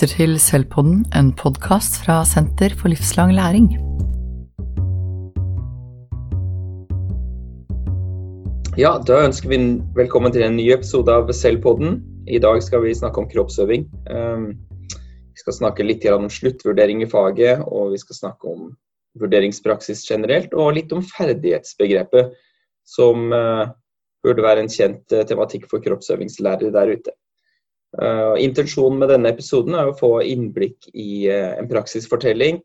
lytter til Selvpodden, en podkast fra Senter for livslang læring. Ja, da ønsker vi velkommen til en ny episode av Selvpodden. I dag skal vi snakke om kroppsøving. Ehm, vi skal snakke litt om sluttvurdering i faget, og vi skal snakke om vurderingspraksis generelt, og litt om ferdighetsbegrepet, som eh, burde være en kjent eh, tematikk for kroppsøvingslærere der ute. Uh, intensjonen med denne episoden er å få innblikk i uh, en praksisfortelling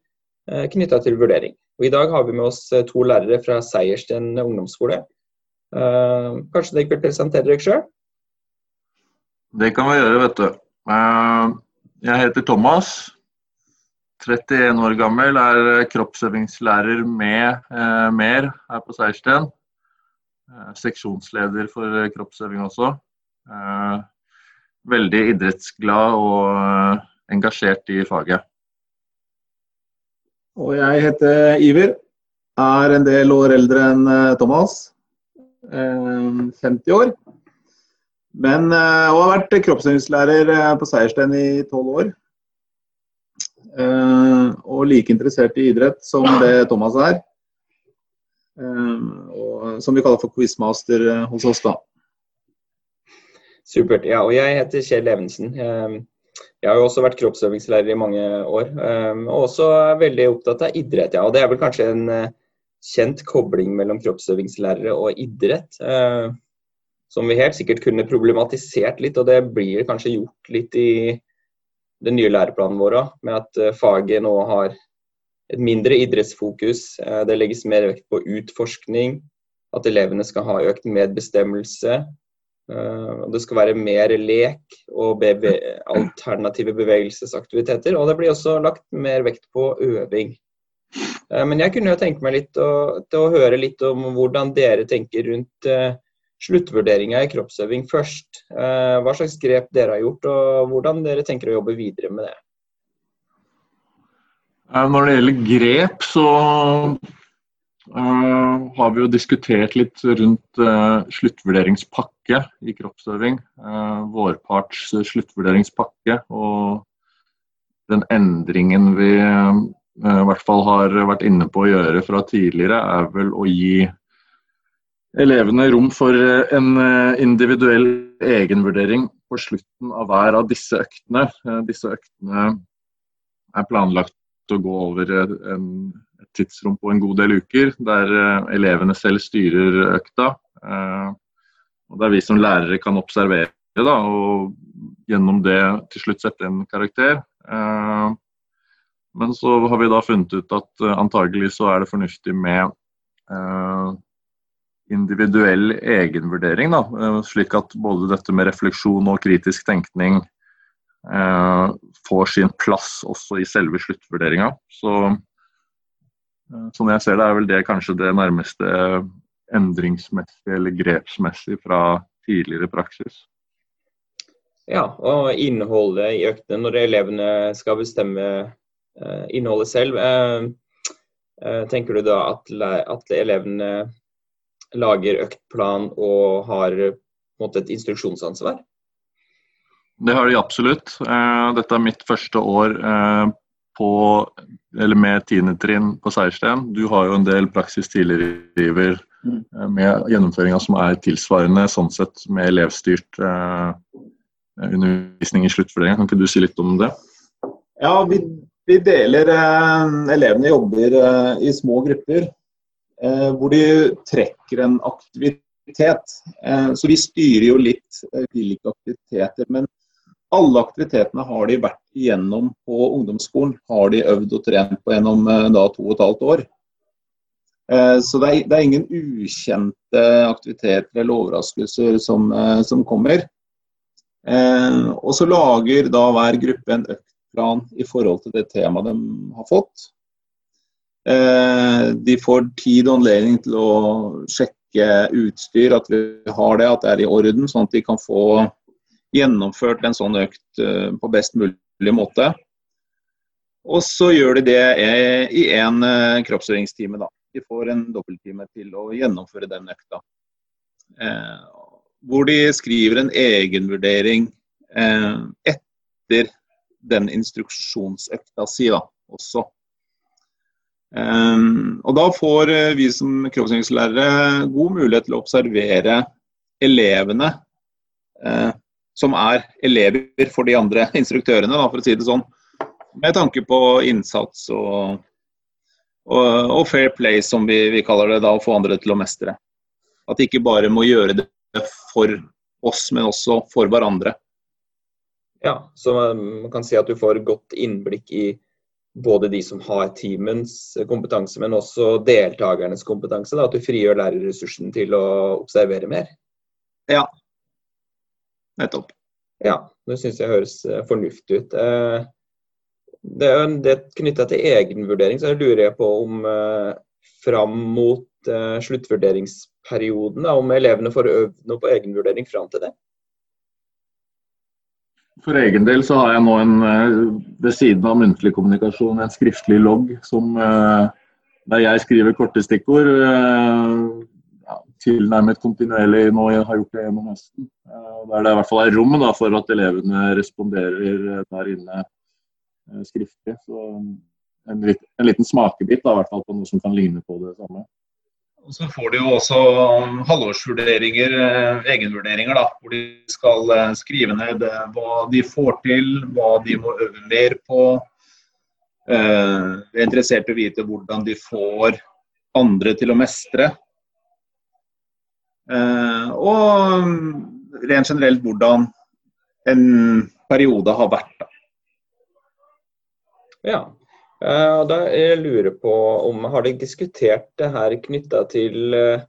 uh, knytta til vurdering. Og I dag har vi med oss to lærere fra Seiersten ungdomsskole. kanskje dere vil presentere dere sjøl? Det kan vi gjøre, vet du. jeg heter Thomas. 31 år gammel, er kroppsøvingslærer med mer her på Seiersten. seksjonsleder for kroppsøving også veldig idrettsglad og eh, engasjert i faget. Og jeg heter Iver. Er en del år eldre enn eh, Thomas. 50 eh, år. Men og har vært kroppsøvingslærer på Seiersten i tolv år. Og like interessert i idrett som det Thomas er. Og som vi kaller for quizmaster hos oss, da. Supert. Ja, og jeg heter Kjell Evensen. Ehm, jeg har jo også vært kroppsøvingslærer i mange år, ehm, og også veldig opptatt av idrett. Ja, og Det er vel kanskje en eh, kjent kobling mellom kroppsøvingslærere og idrett, eh, som vi helt sikkert kunne problematisert litt, og det blir kanskje gjort litt i den nye læreplanen vår òg, med at eh, faget nå har et mindre idrettsfokus. Det legges mer vekt på utforskning, at elevene skal ha økt medbestemmelse Eh, det skal være mer lek og beve alternative bevegelsesaktiviteter. Og det blir også lagt mer vekt på øving. Eh, men jeg kunne jo tenke meg litt å, til å høre litt om hvordan dere tenker rundt uh, sluttvurderinga i kroppsøving først. Hva slags grep dere har gjort, og hvordan dere tenker å jobbe videre med det. Når det gjelder grep, så Uh, har vi jo diskutert litt rundt uh, sluttvurderingspakke i kroppsøving. Uh, vårparts sluttvurderingspakke og den endringen vi i hvert fall har vært inne på å gjøre fra tidligere, er vel å gi elevene rom for en individuell egenvurdering på slutten av hver av disse øktene. disse øktene er planlagt å gå over en et tidsrom på en god del uker, der eh, elevene selv styrer økta. Eh, og Der vi som lærere kan observere da, og gjennom det til slutt sette en karakter. Eh, men så har vi da funnet ut at antagelig så er det fornuftig med individuell egenvurdering. Da, slik at både dette med refleksjon og kritisk tenkning får sin plass også i selve sluttvurderinga. Så sånn jeg ser det, er vel det kanskje det nærmeste endringsmessig eller grepsmessig fra tidligere praksis. Ja, og innholdet i øktene når elevene skal bestemme uh, innholdet selv. Uh, uh, tenker du da at, at, elevene lager øktplan og har måte, et instruksjonsansvar? Det har de absolutt. Dette er mitt første år på, eller med tiendetrinn på Seiersten. Du har jo en del praksis tidligere driver mm. eh, med gjennomføringa som er tilsvarende sånn sett med elevstyrt eh, undervisning i sluttvurderinga. Kan ikke du si litt om det? Ja, vi, vi deler eh, Elevene jobber eh, i små grupper eh, hvor de trekker en aktivitet. Eh, så vi styrer jo litt hvilke aktiviteter. men alle aktivitetene har de vært igjennom på ungdomsskolen. Har de øvd og trent på gjennom eh, da, to og et halvt år. Eh, så det er, det er, ingen ukjente aktiviteter eller overraskelser som, eh, som kommer. Og så lager da hver gruppe en øktplan i forhold til det temaet de har fått. De får tid og anledning til å sjekke utstyr, at vi har det, at det er i orden, sånn at de kan få gjennomført en sånn økt eh, på best mulig måte. Og så gjør de det i én eh, kroppsøvingstime. da. De får en dobbelttime til å gjennomføre den økta. Eh, hvor de skriver en egenvurdering eh, etter den instruksjonsøkta si da, også. Um, og da får vi som kroppsøvingslærere god mulighet til å observere elevene som er elever for de andre instruktørene, da, for å si det sånn. Med tanke på innsats og, og, og fair play, som vi, vi, kaller det, da, å få andre til å mestre. At de ikke bare må gjøre det for oss, men også for hverandre. Ja, så man kan si at du får godt innblikk i både de som har teamens kompetanse, men også deltakernes kompetanse. Da, at du frigjør lærerressursen til å observere mer. Ja, nettopp. Ja, det syns jeg høres eh, fornuftig ut. Eh, det er jo knytta til egenvurdering, så jeg lurer jeg på om eh, fram mot sluttvurderingsperioden, om elevene får øvd noe på egenvurdering fram til det? For egen del så har jeg nå en, ved siden av muntlig kommunikasjon en skriftlig logg som, der jeg skriver korte stikkord tilnærmet kontinuerlig nå jeg har gjort det gjennom høsten. Eh, der det i hvert fall er rom da, for at elevene responderer der inne eh, skriftlig. Så en, en liten smakebit da, i hvert fall på noe som kan ligne på det samme. Så får de jo også halvårsvurderinger, eh, egenvurderinger, da, hvor de skal skrive ned hva de får til, hva de må øve mer på. Vi er interessert i å vite hvordan de får andre til å mestre. Eh, og rent generelt hvordan en periode har vært. Da. Ja, eh, da jeg lurer på om Har dere diskutert det her knytta til eh,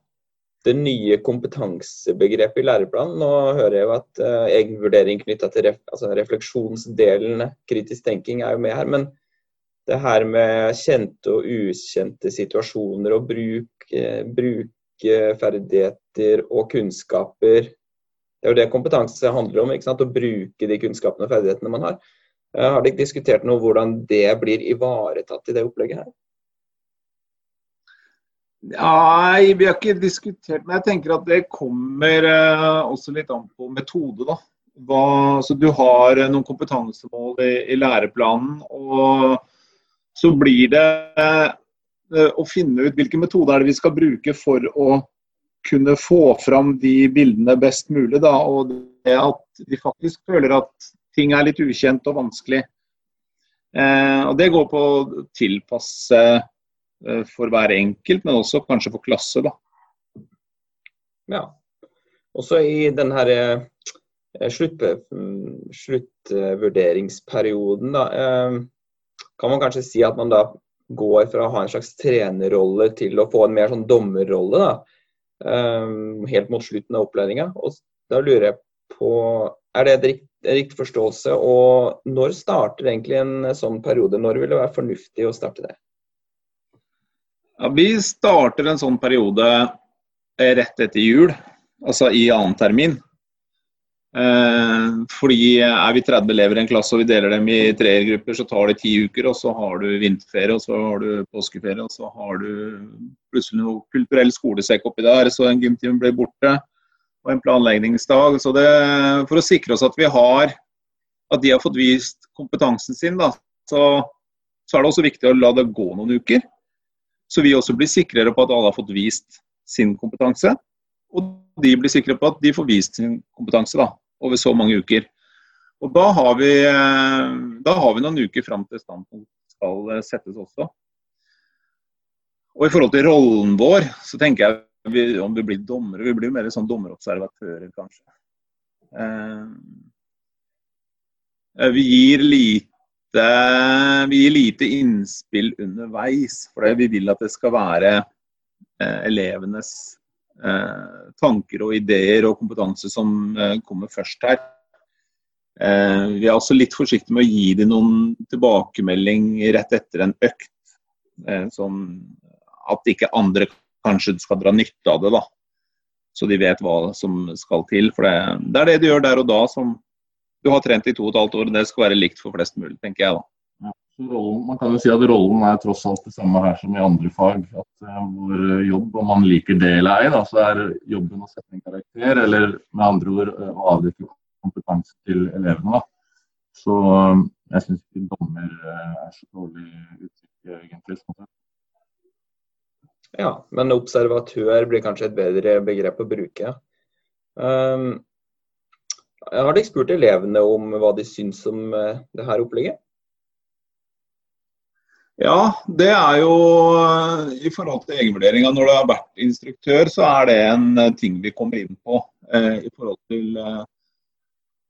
det nye kompetansebegrepet i læreplanen? Nå hører jeg jo at egenvurdering knytta til ref, altså refleksjonsdelen, kritisk tenking, er jo med her. Men det her med kjente og ukjente situasjoner og bruk, uh, bruk ferdigheter og kunnskaper. Det er jo det kompetanse handler om, ikke sant? å bruke de kunnskapene og ferdighetene man har. Eh, har dere diskutert noe hvordan det blir ivaretatt i det opplegget her? Nei, vi har ikke diskutert men jeg tenker at det kommer uh, også litt an på metode. da. Hva, så Du har uh, noen kompetansemål i, i, læreplanen, og så blir det Eh, å finne ut hvilke metoder er det vi skal bruke for å kunne få fram de bildene best mulig. Da, og det at de faktisk føler at ting er litt ukjent og vanskelig. Eh, og Det går på å tilpasse eh, for hver enkelt, men også kanskje for klasse. da. Ja. Også i denne her eh, slutt, sluttvurderingsperioden, da, eh, kan man kanskje si at man da går fra å ha en slags trenerrolle til å få en mer sånn dommerrolle. da, Helt mot slutten av opplæringa. Da lurer jeg på Er det en riktig, riktig forståelse? Og når starter egentlig en sånn periode? Når vil det være fornuftig å starte det? Ja, vi starter en sånn periode rett etter jul, altså i annen termin. Eh, fordi er vi 30 elever i en klasse og vi deler dem i treergrupper, så tar det ti uker. Og så har du vinterferie, og så har du påskeferie, og så har du plutselig noe kulturell skolesekk oppi der, så en gymtime blir borte. Og en planleggingsdag. Så det, for å sikre oss at vi har at de har fått vist kompetansen sin, da, så, så er det også viktig å la det gå noen uker. Så vi også blir sikrere på at alle har fått vist sin kompetanse. Og de blir sikre på at de får vist sin kompetanse. da over så mange uker. Og da har vi, eh, da har vi noen uker fram til standpunkt skal eh, settes også. Og i forhold til rollen vår, så tenker jeg vi, om vi blir dommere, vi blir mer sånn dommerobservatører, kanskje. Eh, vi gir lite vi gir lite innspill underveis, for vi vil at det skal være elevenes Eh, tanker og ideer og kompetanse som eh, kommer først her. Eh, vi er også litt forsiktige med å gi dem noen tilbakemelding rett etter en økt. Sånn at ikke andre kanskje skal dra nytte av det, da. Så de vet hva som skal til. For det, er det du gjør der og da som du har trent i to og et halvt år. Det skal være likt for flest mulig, tenker jeg da. Rollen, man kan jo si at rollen er tross alt det samme her som i andre fag. At uh, Vår jobb, om man liker det eller ei, da, så er jobben å sette en karakter, eller med andre ord uh, å avdekke kompetanse til elevene. Da. Så jeg syns ikke dommer er så dårlig uttrykk, egentlig. Sånn. Ja, men observatør blir kanskje et bedre begrep å bruke. Um, har dere spurt elevene om hva de syns om uh, det her opplegget? Ja, det er jo i forhold til egenvurderinga. Når du har vært instruktør, så er det en ting vi kommer inn på. Eh, I forhold til eh,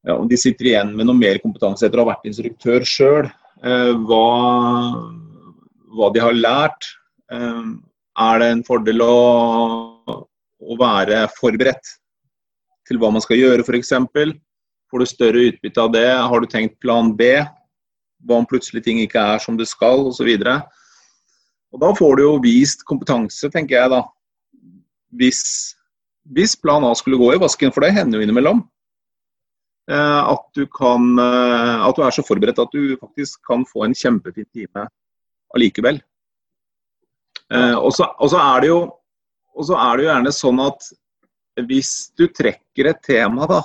ja, om de sitter igjen med noe mer kompetanse etter å ha vært instruktør sjøl. Eh, hva, hva, de har lært. Eh, er det en fordel å, å være forberedt til hva man skal gjøre, f.eks.? Får du større utbytte av det? Har du tenkt plan B? Hva om plutselig ting ikke er som det skal, osv. Og Da får du jo vist kompetanse, tenker jeg da. Hvis, hvis plan A skulle gå i vasken, for det hender jo innimellom. Eh, at du, kan, eh, at du er så forberedt at du faktisk kan få en kjempefin time allikevel. Eh, og, så, og, så er og så er det jo gjerne sånn at hvis du trekker et tema da,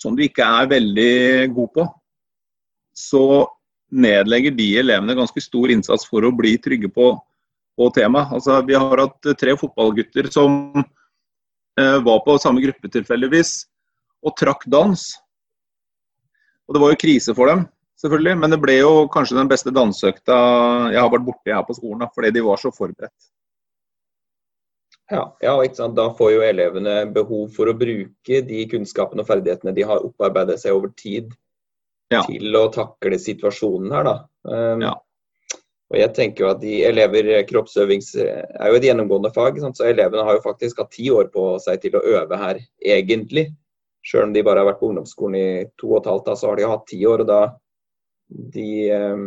som du ikke er veldig god på, så nedlegger de elevene ganske stor innsats for å bli trygge på, på temaet. Altså, vi har hatt tre fotballgutter som eh, var på samme gruppe tilfeldigvis og trakk dans. Og Det var jo krise for dem selvfølgelig. Men det ble jo kanskje den beste danseøkta jeg har vært borti her på skolen, fordi de var så forberedt. Ja, ja, ikke sant? Da får jo elevene behov for å bruke de kunnskapene og ferdighetene de har opparbeidet seg over tid, ja. til å takle situasjonen her. da. Um, ja. Og jeg tenker jo at de elever Kroppsøvings er jo et gjennomgående fag, sant? så elevene har jo faktisk hatt ti år på seg til å øve her, egentlig. Selv om de bare har vært på ungdomsskolen i to og et halvt, da, så har de hatt ti år. og da de ehm,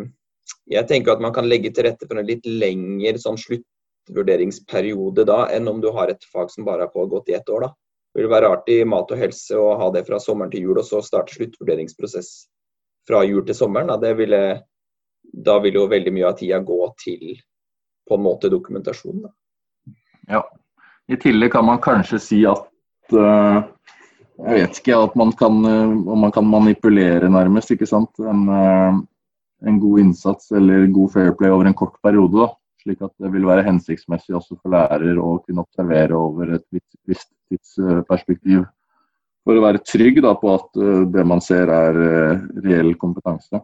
Jeg tenker at man kan legge til rette for en litt lengre sånn sluttvurderingsperiode da, enn om du har et fag som bare har pågått i ett år. da. Det vil være rart i mat og helse å ha det fra sommeren til jul, og så starte sluttvurderingsprosess fra jul til sommeren. Da, ville, da vil jo veldig mye av tida gå til på en måte dokumentasjon. Da. Ja. I tillegg kan man kanskje si at uh, jeg vet ikke at man kan, eh, om man kan manipulere, nærmest. ikke sant? En, uh, en, god innsats eller god fair play over en kort periode. da. Slik at det vil være hensiktsmessig også for lærer å kunne observere over et visst tidsperspektiv. For å være trygg da, på at eh, det man ser er reell kompetanse.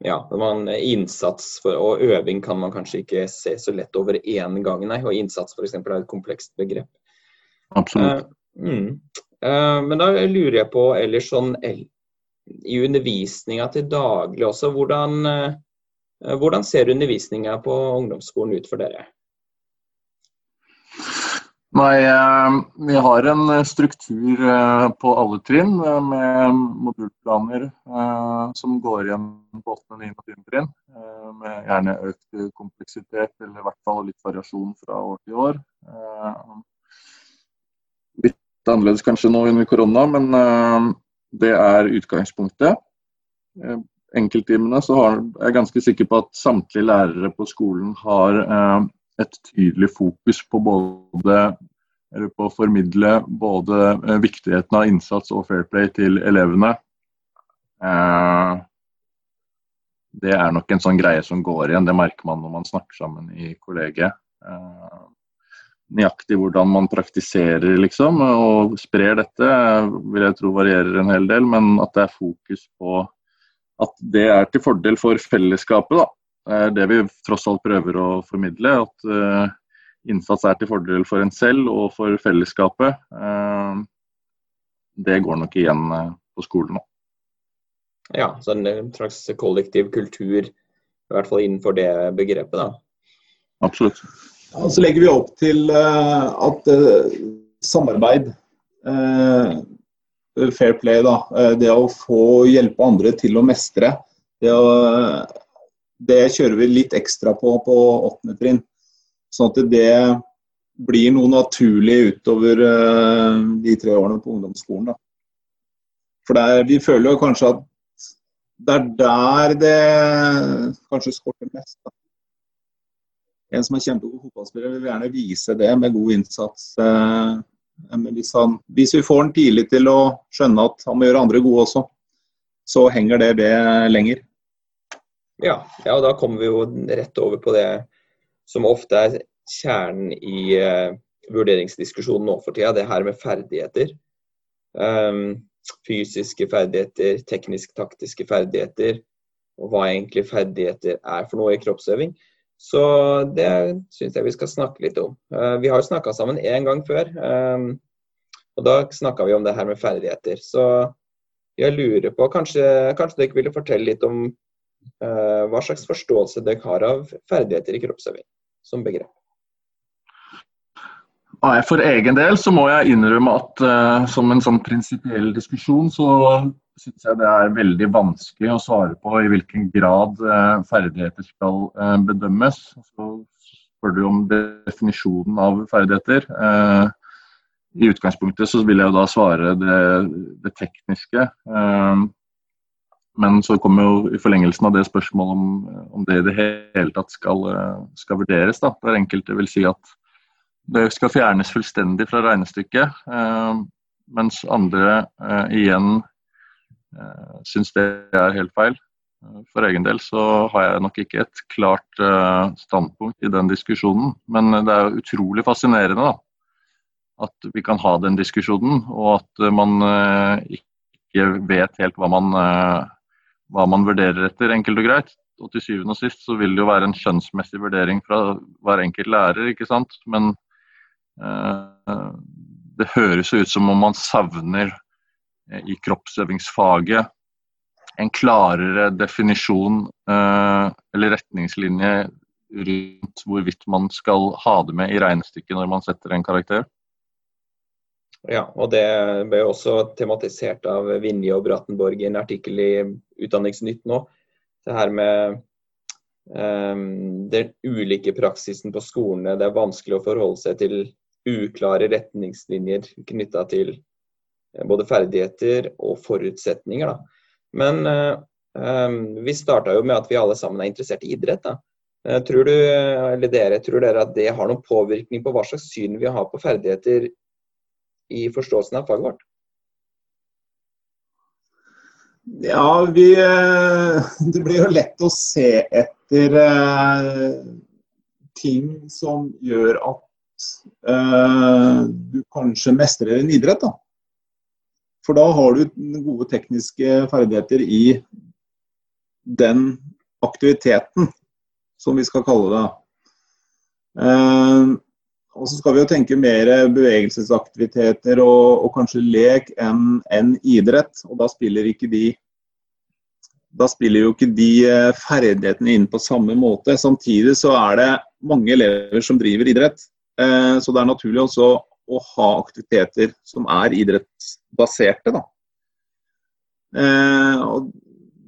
Ja, man, innsats for, og øving kan man kanskje ikke se så lett over én gang. Nei, og innsats f.eks. er et komplekst begrep. Absolutt. Uh, mm. uh, men da lurer jeg på ellers sånn i undervisninga til daglig også, hvordan, uh, hvordan ser undervisninga på ungdomsskolen ut for dere? Nei, eh, Vi har en struktur på alle trinn med modulplaner som går igjen på 8., 9. og 10. trinn. Med gjerne økt kompleksitet eller i hvert fall litt variasjon fra år til år Litt annerledes kanskje nå under korona, men det er utgangspunktet. Enkelttimene så er jeg ganske sikker på at samtlige lærere på skolen har et tydelig fokus på både eller på å formidle både viktigheten av innsats og fair play til elevene. Det er nok en sånn greie som går igjen, det merker man når man snakker sammen i kollegiet nøyaktig hvordan man praktiserer liksom, og sprer dette, vil jeg tro varierer en hel del. Men at det er fokus på at det er til fordel for fellesskapet. da. Det er det vi tross alt prøver å formidle. At uh, innsats er til fordel for en selv og for fellesskapet. Uh, det går nok igjen uh, på skolen nå. Ja, så en slags kollektiv kultur, i hvert fall innenfor det begrepet, da. Absolutt. Ja, så legger vi opp til uh, at uh, samarbeid, uh, fair play, da, det å få hjelpe andre til å mestre, det, å, det kjører vi litt ekstra på på åttende trinn. Sånn at det blir noe naturlig utover de tre årene på ungdomsskolen. Da. For der, vi føler jo kanskje at det er der det kanskje skorter mest. Da en som er kjempegod fotballspiller, vil gjerne vise det med god innsats. Eh, hvis, han, hvis, vi får han tidlig til å skjønne at han må gjøre andre gode også, så henger det ved lenger. Ja, ja, og da kommer vi jo rett over på det som ofte er kjernen i uh, vurderingsdiskusjonen nå for tida, det her med ferdigheter. Um, fysiske ferdigheter, teknisk-taktiske ferdigheter, og hva egentlig ferdigheter er for noe i kroppsøving. Så det syns jeg vi skal snakke litt om. Uh, vi har jo snakka sammen én gang før, um, og da snakka vi om det her med ferdigheter. Så jeg lurer på, kanskje, kanskje dere ville fortelle litt om hva slags forståelse dere har av ferdigheter i kroppsøving som begrep? For egen del så må jeg innrømme at uh, som en sånn prinsipiell diskusjon, så syns jeg det er veldig vanskelig å svare på i hvilken grad uh, ferdigheter skal uh, bedømmes. Så spør du om definisjonen av ferdigheter. I utgangspunktet så vil jeg jo da svare det, det tekniske. Men så kommer jo i forlengelsen av det spørsmålet om, om det i det hele tatt skal, skal vurderes. Da. Der enkelte vil si at det skal fjernes fullstendig fra regnestykket. Eh, mens andre eh, igjen eh, syns det er helt feil. For egen del så har jeg nok ikke et klart standpunkt i den diskusjonen. Men det er utrolig fascinerende da, at vi kan ha den diskusjonen, og at man ikke vet helt hva man hva man vurderer etter, enkelt og greit. Og til syvende og sist så vil det jo være en skjønnsmessig vurdering fra hver enkelt lærer, ikke sant. Men eh, det høres ut som om man savner eh, i kroppsøvingsfaget en klarere definisjon eh, eller retningslinje rundt hvorvidt man skal ha det med i regnestykket når man setter en karakter. Ja, og det ble også tematisert av Vinje og Brattenborg i en artikkel i Utdanningsnytt nå. Det her med um, den ulike praksisen på skolene. Det er vanskelig å forholde seg til uklare retningslinjer knytta til eh, både ferdigheter og forutsetninger. Da. Men um, vi starta jo med at vi alle sammen er interessert i idrett. Da. Eh, tror du, dere, tror dere at det har noen påvirkning på hva slags syn vi har på ferdigheter i forståelsen av faget vårt? Ja, vi, eh, det blir jo lett å se etter eh, ting som gjør at eh, du kanskje mestrer en idrett. Da. For da har du gode tekniske ferdigheter i den aktiviteten, som vi skal kalle det. Og så skal vi jo tenke mer bevegelsesaktiviteter og, og kanskje lek enn en idrett. Og da spiller, de, da spiller jo ikke de eh, ferdighetene inn på samme måte. Samtidig så er det mange elever som driver idrett. Eh, så det er naturlig også å ha aktiviteter som er idrettsbaserte. Da. Eh, og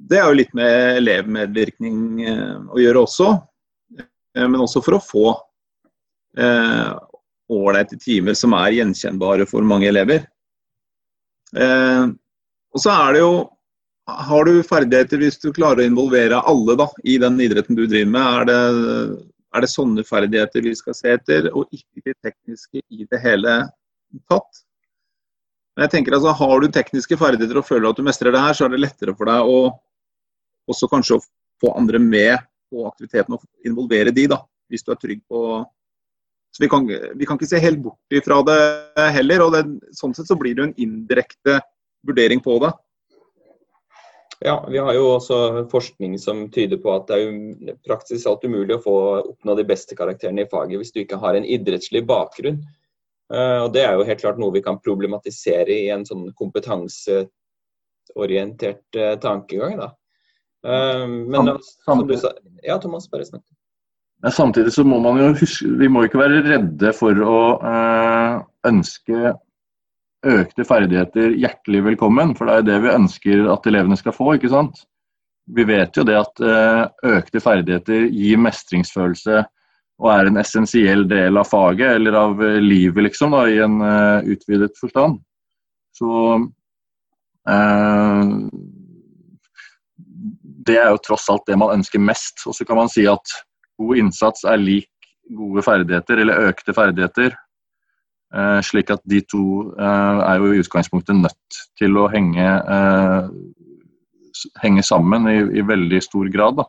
det er jo litt med elevmedvirkning å gjøre også. Men også for å få ålreite timer som er gjenkjennbare for mange elever. Eh, og så er det jo Har du ferdigheter hvis du klarer å involvere alle da, i den idretten du driver med? Er det, er det sånne ferdigheter vi skal se etter, og ikke de tekniske i det hele tatt? Men jeg tenker altså, Har du tekniske ferdigheter og føler at du mestrer det her, så er det lettere for deg å også kanskje å få andre med på aktiviteten og involvere de, da, hvis du er trygg på så vi kan, vi kan, ikke se helt bort ifra det heller. og det, Sånn sett så blir det en indirekte vurdering på det. Ja, vi har jo også forskning som tyder på at det er praktisk alt umulig å få oppnå de beste karakterene i faget hvis du ikke har en idrettslig bakgrunn. Eh, og Det er jo helt klart noe vi kan problematisere i en sånn kompetanseorientert eh, tankegang. da. Eh, men sa Ja, Thomas, bare snakk. Samtidig så må man jo huske Vi må ikke være redde for å øh, ønske økte ferdigheter hjertelig velkommen, for det er det vi ønsker at elevene skal få. ikke sant? Vi vet jo det at øh, økte ferdigheter gir mestringsfølelse og er en essensiell del av faget, eller av øh, livet, liksom, da, i en uh, utvidet forstand. Så uh, Det er jo tross alt det man ønsker mest. Og så kan man si at god innsats er lik gode ferdigheter, eller økte ferdigheter. Eh, slik at de to eh, er jo i utgangspunktet nødt til å henge eh, henger sammen i, i veldig stor grad. Da.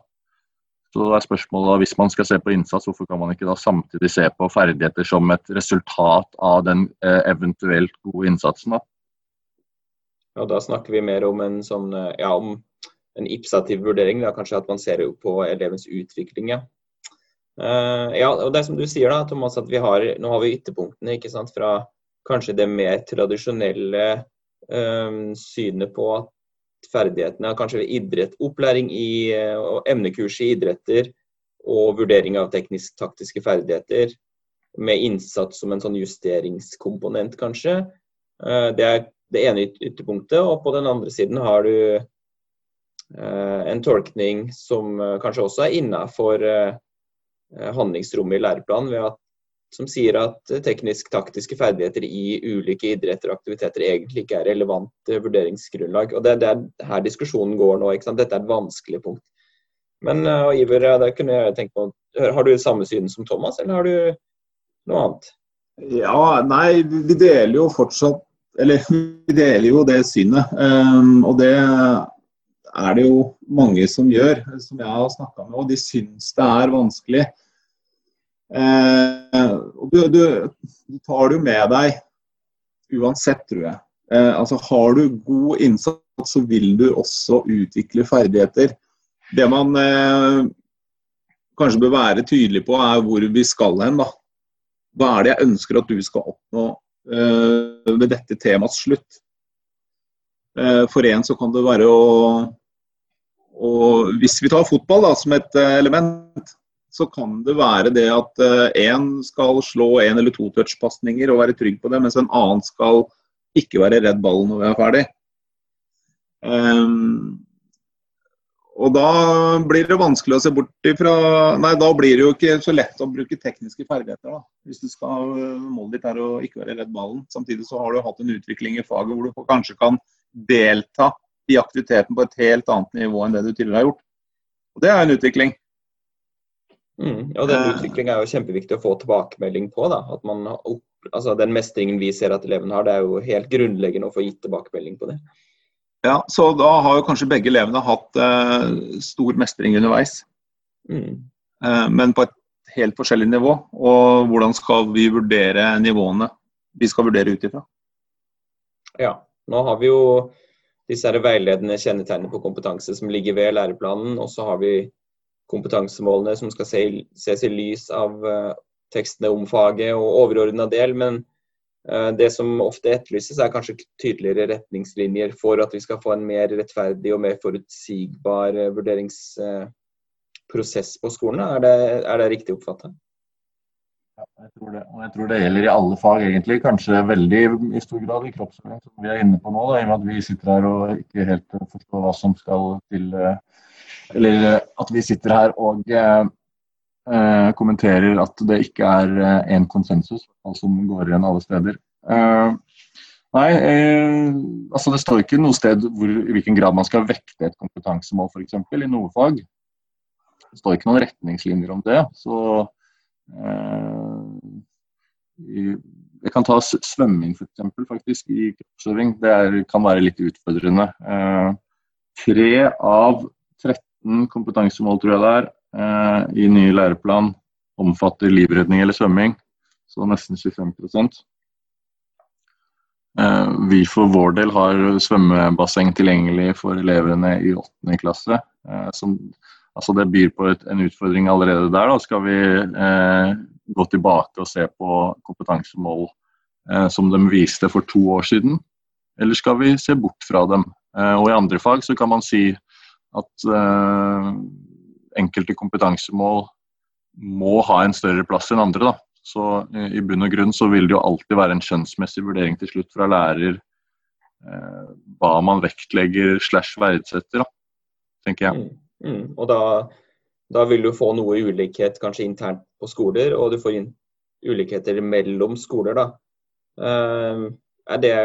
Så er spørsmålet Hvis man skal se på innsats, hvorfor kan man ikke da samtidig se på ferdigheter som et resultat av den eventuelt gode innsatsen? Da? ja, da snakker vi mer om en sånn, ja, om en ipsativ vurdering. Da, kanskje at man ser på elevens utvikling. Ja. Uh, ja, og det er som du sier da, Thomas, at vi har, nå har vi ytterpunktene ikke sant, fra kanskje det mer tradisjonelle um, synet på at ferdighetene, kanskje ved idrett, opplæring i eh, og emnekurs i idretter og vurdering av teknisk-taktiske ferdigheter med innsats som en sånn justeringskomponent, kanskje. Det er det ene ytterpunktet. Og på den andre siden har du en tolkning som kanskje også er innafor handlingsrommet i læreplanen, som sier at teknisk-taktiske ferdigheter i ulike idretter og aktiviteter egentlig ikke er relevant vurderingsgrunnlag. Og Det er her diskusjonen går nå. Dette er et vanskelig punkt. Men Iver, det kunne jeg tenke på. Har du samme syn som Thomas, eller har du noe annet? Ja, nei, vi deler jo fortsatt Eller vi deler jo det synet. Um, og det er det jo mange som gjør, som jeg har snakka med. Og de syns det er vanskelig. Eh, du, du, du, tar det jo med deg uansett, tror jeg. Eh, altså Har du god innsats, så vil du også utvikle ferdigheter. Det man eh, kanskje bør være tydelig på, er hvor vi skal hen. da. Hva er det jeg ønsker at du skal oppnå eh, ved dette temaets slutt? Eh, for en så kan det være å, og Hvis vi tar fotball da, som et eh, element, så kan det være det at én uh, skal slå én eller to touchpasninger og være trygg på det, mens en annen skal ikke være redd ballen når vi er ferdig. Um, og da blir det vanskelig å se bort ifra Nei, da blir det jo ikke så lett å bruke tekniske ferdigheter. da. Hvis du skal, målet ditt er å ikke være redd ballen. Samtidig så har du hatt en utvikling i faget hvor du kanskje kan delta i aktiviteten på et helt annet nivå enn det du tidligere har gjort. Og Det er en utvikling. Mm, og den utviklingen utviklinga er jo kjempeviktig å få tilbakemelding på. da, at man opp, altså Den mestringen vi ser at elevene har, det er jo helt grunnleggende å få gitt tilbakemelding på det. Ja, så da har jo kanskje begge elevene hatt eh, stor mestring underveis. Mm. Eh, men på et helt forskjellig nivå. Og hvordan skal vi vurdere nivåene vi skal vurdere ut ifra? Ja, nå har vi jo disse her veiledende kjennetegnene på kompetanse som ligger ved læreplanen. Og så har vi kompetansemålene som skal ses i lys av uh, tekstene om faget og overordna del. Men uh, det som ofte etterlyses, er kanskje tydeligere retningslinjer for at vi skal få en mer rettferdig og mer forutsigbar uh, vurderingsprosess på skolen. Er det, er det riktig oppfatta? Ja, jeg tror det. Og jeg tror det gjelder i alle fag, egentlig. Kanskje veldig i stor grad i kroppsøving, som vi er inne på nå. Da, I og med at vi sitter her og ikke helt forstår hva som skal til eller eh, at vi sitter her og eh, eh kommenterer at det ikke er én konsensus, konsensus som går igjen alle steder. Eh, nei, eh, altså det står ikke noe sted hvor, i hvilken grad man skal vekte et kompetansemål f.eks. i noe fag. Det står ikke noen retningslinjer om det. Så jeg kan ta svømming for eksempel, faktisk, i kroppsøving. Det er, kan være litt utfordrende. tre av 13 kompetansemål, tror jeg det er, eh, i ny læreplan omfatter livredning eller svømming. Så nesten 25 eh, Vi for vår del har svømmebasseng tilgjengelig for elevene i 8. klasse. Eh, som, altså det byr på et, en utfordring allerede der. Da skal vi eh, gå tilbake og se på kompetansemål eh, som de viste for to år siden, eller skal vi se bort fra dem? Eh, og I andre fag så kan man si at uh, enkelte kompetansemål må ha en større plass enn andre. Da. Så uh, i bunn og grunn så vil det jo alltid være en skjønnsmessig vurdering til slutt fra lærer eh, hva man vektlegger slash verdsetter, da, tenker jeg. Mm, mm. Og da, da, vil du få noe ulikhet kanskje internt på skoler, og du får ulikheter mellom skoler. da. er det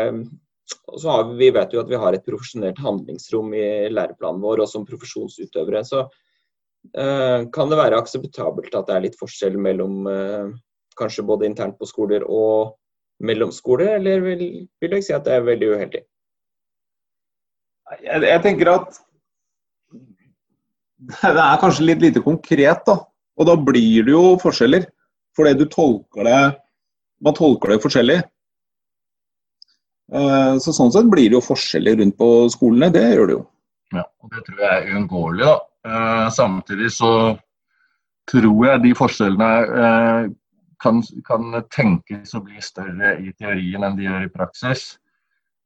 og så har vi, vi vet jo at vi har et profesjonelt handlingsrom i læreplanen vår, og som profesjonsutøvere. Så uh, kan det være akseptabelt at det er litt forskjell mellom uh, kanskje både internt på skoler og mellom skoler, eller vil, vil jeg si at det er veldig uheldig? Jeg, jeg tenker at det er kanskje litt lite konkret, da. Og da blir det jo forskjeller. Fordi du tolker det Man tolker det forskjellig. Eh, så sånn sett blir det jo forskjeller rundt på skolene. Det gjør det jo. Ja, og det tror jeg er uunngåelig. Eh, samtidig så tror jeg de forskjellene eh, kan, kan tenkes å bli større i teorien enn de gjør i praksis.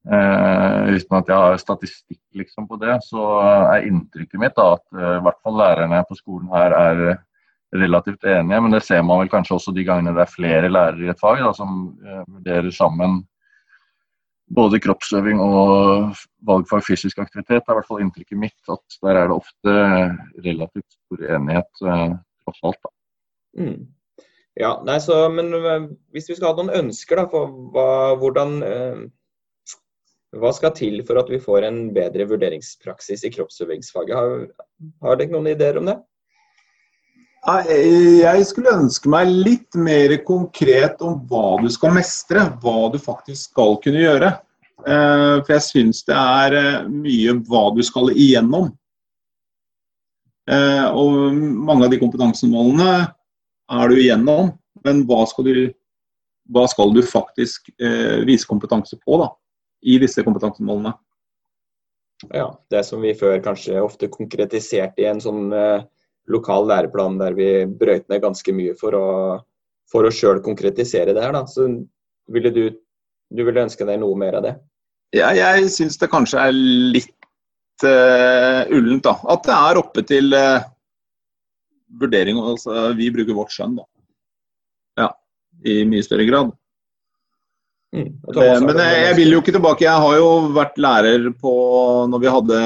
Uten at jeg har statistikk liksom, på det, så er inntrykket mitt da, at i hvert fall lærerne på skolen her er relativt enige. Men det ser man vel kanskje også de gangene det er flere lærere i et fag da, som vurderer sammen både kroppsøving og valgfag fysisk aktivitet. Er i hvert fall inntrykket mitt at der er det ofte relativt stor enighet, tross alt. da. Mm. Ja, nei, så, men hvis vi skal ha noen ønsker da, for hva, hvordan hva skal til for at vi får en bedre vurderingspraksis i kroppsøvingsfaget? Har, har dere noen ideer om det? Jeg skulle ønske meg litt mer konkret om hva du skal mestre. Hva du faktisk skal kunne gjøre. Eh, for jeg syns det er eh, mye hva du skal igjennom. Eh, og mange av de kompetansemålene er du igjennom, men hva skal du, hva skal du faktisk vise kompetanse på? da? i disse kompetansemålene. Ja, det som vi før kanskje ofte konkretiserte i en sånn lokal læreplan der vi brøyt ned ganske mye for å, for å sjøl konkretisere det her. Da. Så ville du, du ville ønske deg noe mer av det? Ja, jeg syns det kanskje er litt uh, ullent, da. At det er oppe til uh, vurdering. Altså, vi bruker vårt skjønn, da. Ja, i mye større grad. Mm, men jeg vil jo ikke tilbake. Jeg har jo vært lærer på når vi hadde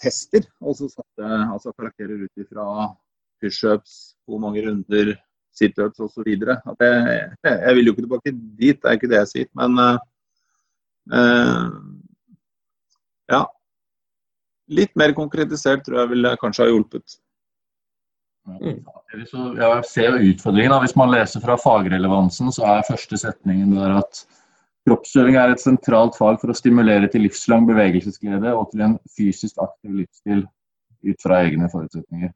tester. Og så satte altså karakterer ut ifra pushups, hvor mange runder, situps osv. Jeg, jeg vil jo ikke tilbake dit, det er ikke det jeg sier. Men uh, ja. Litt mer konkretisert tror jeg ville kanskje ha hjulpet. Mm. jeg ser jo utfordringen. Hvis man leser fra fagrelevansen, så er første setningen der at Kroppsøving er et sentralt fag for å stimulere til livslang bevegelsesglede og til en fysisk aktiv livsstil ut fra egne forutsetninger.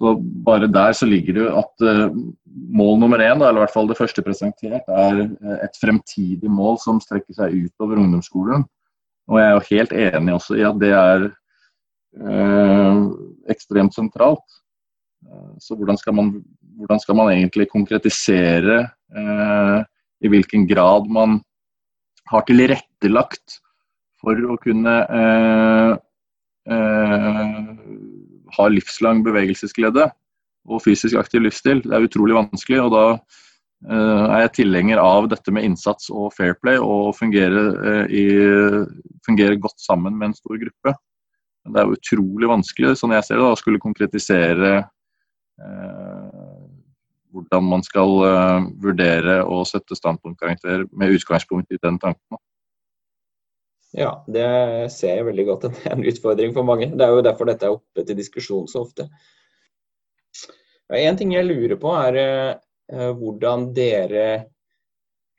Så Bare der så ligger det jo at uh, mål nummer én, eller i hvert fall det første presentert, er uh, et fremtidig mål som strekker seg utover ungdomsskolen. Og jeg er jo helt enig også i at det er uh, ekstremt sentralt. så hvordan skal, man, hvordan skal man egentlig konkretisere i hvilken grad man har tilrettelagt for å kunne eh, eh, ha livslang bevegelsesglede og fysisk aktiv livsstil. Det er utrolig vanskelig. og da eh, er jeg tilhenger av dette med innsats og fair play og fungere, eh, i, fungere godt sammen med en stor gruppe. Men det er utrolig vanskelig, sånn jeg ser det, å skulle konkretisere eh, hvordan man skal uh, vurdere og sette standpunktkarakter med utgangspunkt i den tanken. Ja, det ser jeg veldig godt. Det er en utfordring for mange. Det er jo derfor dette er oppe til diskusjon så ofte. En ting jeg lurer på, er uh, hvordan dere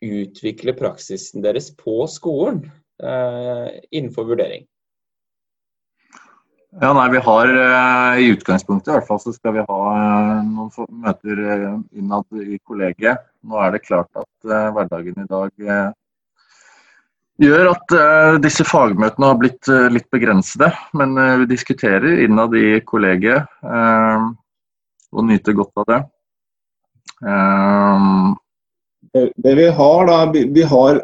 utvikler praksisen deres på skolen innenfor vurdering. Ja, nei, vi har I utgangspunktet i hvert fall så skal vi ha møter uh, innad i kollegiet. Nå er det klart at hverdagen i dag gjør at disse fagmøtene har blitt litt begrensede. Men vi diskuterer innad i kollegiet og nyter godt av det. det. vi har da, vi har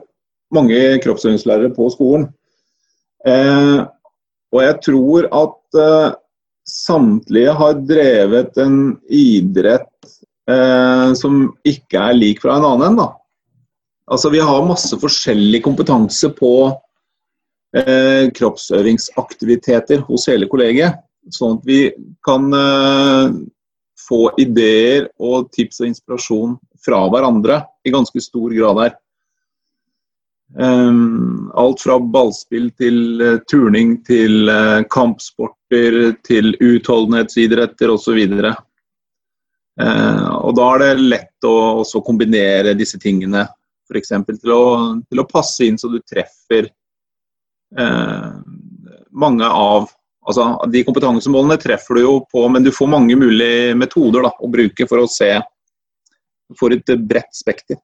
mange kroppsøvingslærere på skolen. Og jeg tror at samtlige har drevet en idrett eh, som ikke er lik fra en annen. Da. Altså, vi har masse forskjellig kompetanse på eh, kroppsøvingsaktiviteter hos hele kollegiet. Sånn at vi kan få ideer og tips og inspirasjon fra hverandre i ganske stor grad her. Um, alt fra ballspill til uh, turning til uh, kampsporter til utholdenhetsidretter osv. Uh, eh, og da er det lett å kombinere disse tingene. F.eks. Til, til å passe inn så du treffer uh, mange av, Altså, De kompetansemålene treffer du jo på, men du får mange mulige metoder da, å bruke for å se for et bredt spekter.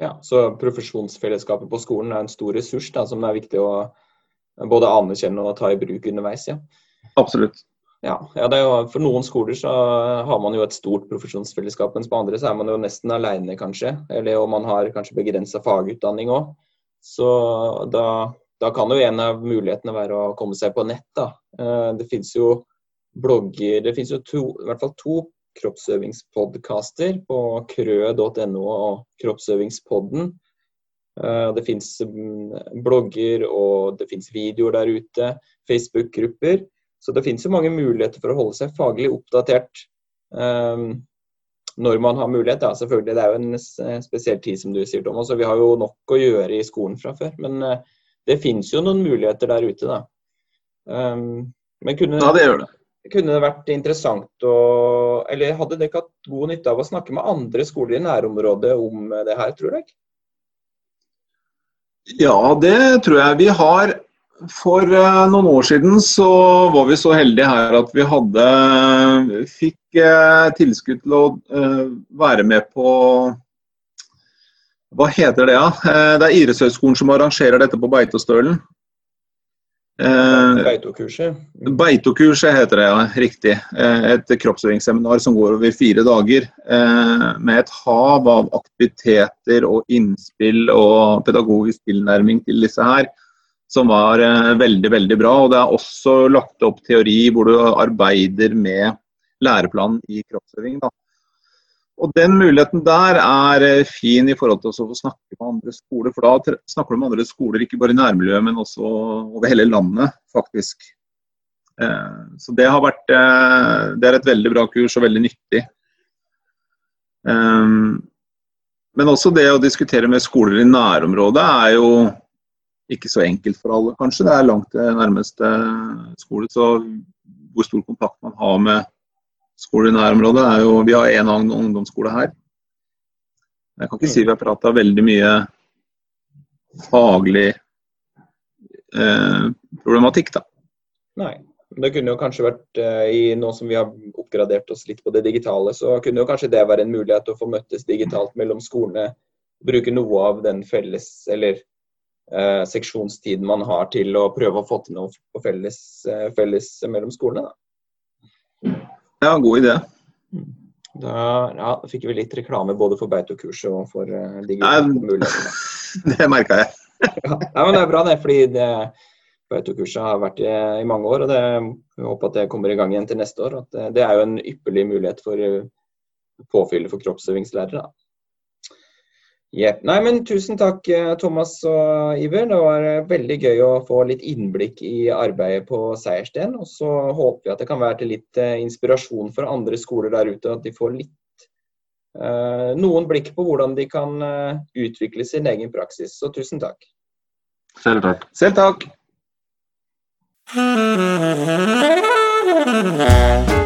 Ja, så Profesjonsfellesskapet på skolen er en stor ressurs da, som det er viktig å både anerkjenne og ta i bruk underveis. ja. Absolutt. Ja, ja jo, For noen skoler så har man jo et stort profesjonsfellesskap, mens på andre så er man jo nesten alene, kanskje. Eller om man har kanskje begrensa fagutdanning òg. Så da, da, kan jo en av mulighetene være å komme seg på nett. da. Eh, det finnes jo blogger, det finnes jo to, i hvert fall to kroppsøvingspodkaster på krø.no og Kroppsøvingspodden. Eh, det fins mm, blogger og det fins videoer der ute, Facebook-grupper. Så det finnes jo mange muligheter for å holde seg faglig oppdatert um, når man har mulighet. Da. selvfølgelig, Det er jo en spesiell tid, som du sier, Thomas. og Vi har jo nok å gjøre i skolen fra før. Men det finnes jo noen muligheter der ute, da. Men kunne, ja, det gjør det. Kunne det vært interessant å Eller hadde dere hatt god nytte av å snakke med andre skoler i nærområdet om det her, tror dere? Ja, det tror jeg. Vi har for uh, noen år siden så var vi så heldige her at vi hadde fikk uh, tilskudd til å være med på Hva heter det, da? Ja? det er Idrettshøgskolen som arrangerer dette på Beitostølen. Beitokurset? Beitokurset heter det, ja. Riktig. Et kroppsøvingsseminar som går over fire dager. Med et hav av aktiviteter og innspill og pedagogisk tilnærming til disse her som var eh, veldig, veldig bra. Og det er også lagt opp teori hvor du arbeider med læreplanen i kroppsøving. Da. Og Den muligheten der er eh, fin i forhold til å snakke med andre skoler. For da snakker du med andre skoler ikke bare i nærmiljøet, men også over hele landet, faktisk. Eh, så det har vært Det er et veldig bra kurs og veldig nyttig. Men også det å diskutere med skoler i nærområdet er jo ikke så enkelt for alle, kanskje. Det er langt til nærmeste skole. Så hvor stor kontakt man har med skoler i nærområdet er jo Vi har én ungdomsskole her. Jeg kan ikke si vi har prata veldig mye faglig eh, problematikk, da. Nei. Det kunne jo kanskje vært eh, i nå som vi har oppgradert oss litt på det digitale, så kunne jo kanskje det være en mulighet å få møttes digitalt mellom skolene. Bruke noe av den felles, eller eh, seksjonstiden man har til å prøve å få til noe på felles, eh, felles mellom skolene. Da. Ja, god idé. Da, ja, fikk vi litt reklame både for Beito-kurset og for uh, digitale. Det merka jeg. ja, men Det er bra, det. fordi det Beito-kurset har vært i, i, mange år. og det, Jeg håper at det kommer i gang igjen til neste år. Det, det er jo en ypperlig mulighet for uh, påfyll for kroppsøvingslærere. Yep. Nei, men Tusen takk, eh, Thomas og Iver. Det var eh, veldig gøy å få litt innblikk i arbeidet på Seiersten. Og så håper vi at det kan være til litt eh, inspirasjon for andre skoler der ute. At de får litt uh, noen blikk på hvordan de kan utvikle sin egen praksis. Så tusen takk. Selv takk. Selv takk.